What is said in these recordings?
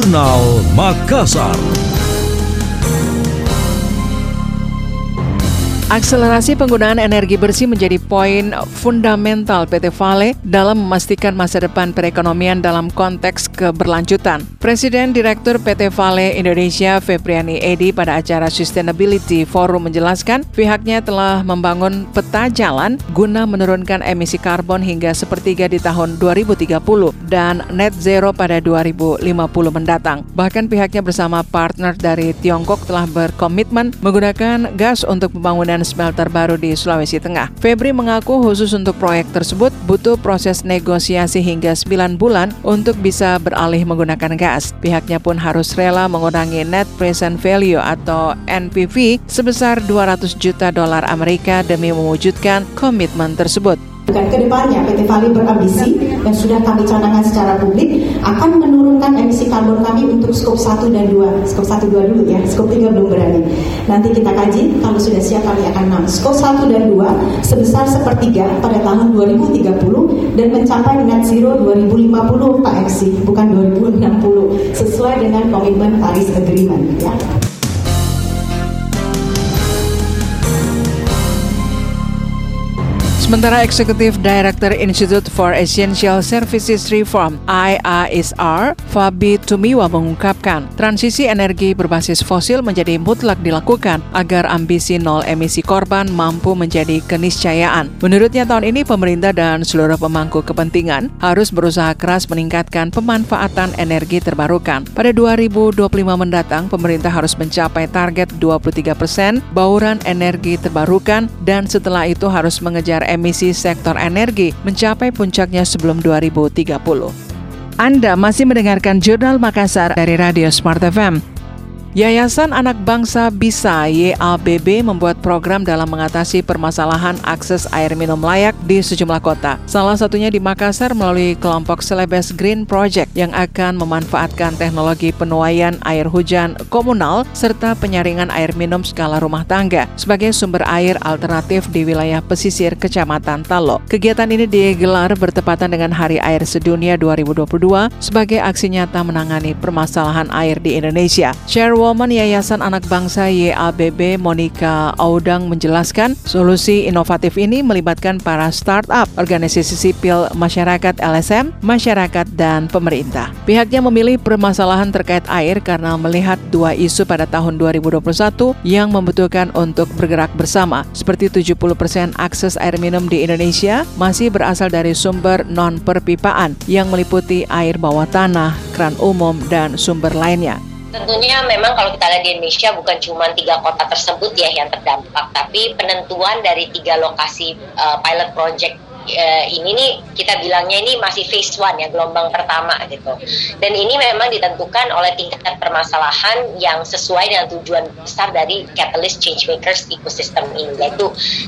Jurnal Makassar. Akselerasi penggunaan energi bersih menjadi poin fundamental PT Vale dalam memastikan masa depan perekonomian dalam konteks keberlanjutan. Presiden Direktur PT Vale Indonesia Febriani Edi pada acara Sustainability Forum menjelaskan pihaknya telah membangun peta jalan guna menurunkan emisi karbon hingga sepertiga di tahun 2030 dan net zero pada 2050 mendatang. Bahkan pihaknya bersama partner dari Tiongkok telah berkomitmen menggunakan gas untuk pembangunan dan smelter baru di Sulawesi Tengah. Febri mengaku khusus untuk proyek tersebut butuh proses negosiasi hingga 9 bulan untuk bisa beralih menggunakan gas. Pihaknya pun harus rela mengurangi net present value atau NPV sebesar 200 juta dolar Amerika demi mewujudkan komitmen tersebut. Ke depannya PT Vali berambisi dan sudah kami canangkan secara publik akan menurunkan emisi karbon kami untuk skop 1 dan 2. Skop 1 2 dulu ya, skop 3 belum berani. Nanti kita kaji, kalau sudah siap kami akan 6. Skop 1 dan 2 sebesar sepertiga pada tahun 2030 dan mencapai net zero 2050 Pak MC, bukan 2060 sesuai dengan komitmen Paris Agreement ya. Sementara Eksekutif Director Institute for Essential Services Reform IASR, Fabi Tumiwa mengungkapkan, transisi energi berbasis fosil menjadi mutlak dilakukan agar ambisi nol emisi korban mampu menjadi keniscayaan. Menurutnya tahun ini pemerintah dan seluruh pemangku kepentingan harus berusaha keras meningkatkan pemanfaatan energi terbarukan. Pada 2025 mendatang, pemerintah harus mencapai target 23 persen bauran energi terbarukan dan setelah itu harus mengejar emisi emisi sektor energi mencapai puncaknya sebelum 2030. Anda masih mendengarkan Jurnal Makassar dari Radio Smart FM. Yayasan Anak Bangsa Bisa YABB membuat program dalam mengatasi permasalahan akses air minum layak di sejumlah kota. Salah satunya di Makassar melalui kelompok Celebes Green Project yang akan memanfaatkan teknologi penuaian air hujan komunal serta penyaringan air minum skala rumah tangga sebagai sumber air alternatif di wilayah pesisir Kecamatan Talo. Kegiatan ini digelar bertepatan dengan Hari Air Sedunia 2022 sebagai aksi nyata menangani permasalahan air di Indonesia. Share Woman Yayasan Anak Bangsa YABB Monica Audang menjelaskan solusi inovatif ini melibatkan para startup, organisasi sipil masyarakat LSM, masyarakat, dan pemerintah. Pihaknya memilih permasalahan terkait air karena melihat dua isu pada tahun 2021 yang membutuhkan untuk bergerak bersama, seperti 70% akses air minum di Indonesia masih berasal dari sumber non-perpipaan yang meliputi air bawah tanah, kran umum, dan sumber lainnya. Tentunya memang kalau kita lihat di Indonesia bukan cuma tiga kota tersebut ya yang terdampak, tapi penentuan dari tiga lokasi uh, pilot project uh, ini nih kita bilangnya ini masih phase one ya gelombang pertama gitu. Dan ini memang ditentukan oleh tingkat permasalahan yang sesuai dengan tujuan besar dari catalyst change makers ecosystem ini yaitu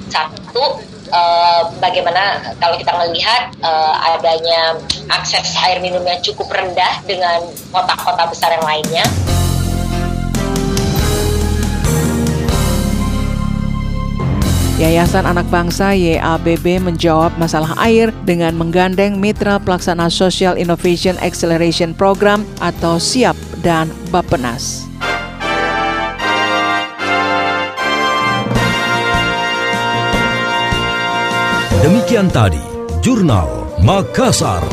satu uh, bagaimana kalau kita melihat uh, adanya akses air minum yang cukup rendah dengan kota-kota besar yang lainnya. Yayasan Anak Bangsa YABB menjawab masalah air dengan menggandeng mitra pelaksana Social Innovation Acceleration Program atau SIAP dan Bappenas. Demikian tadi, Jurnal Makassar.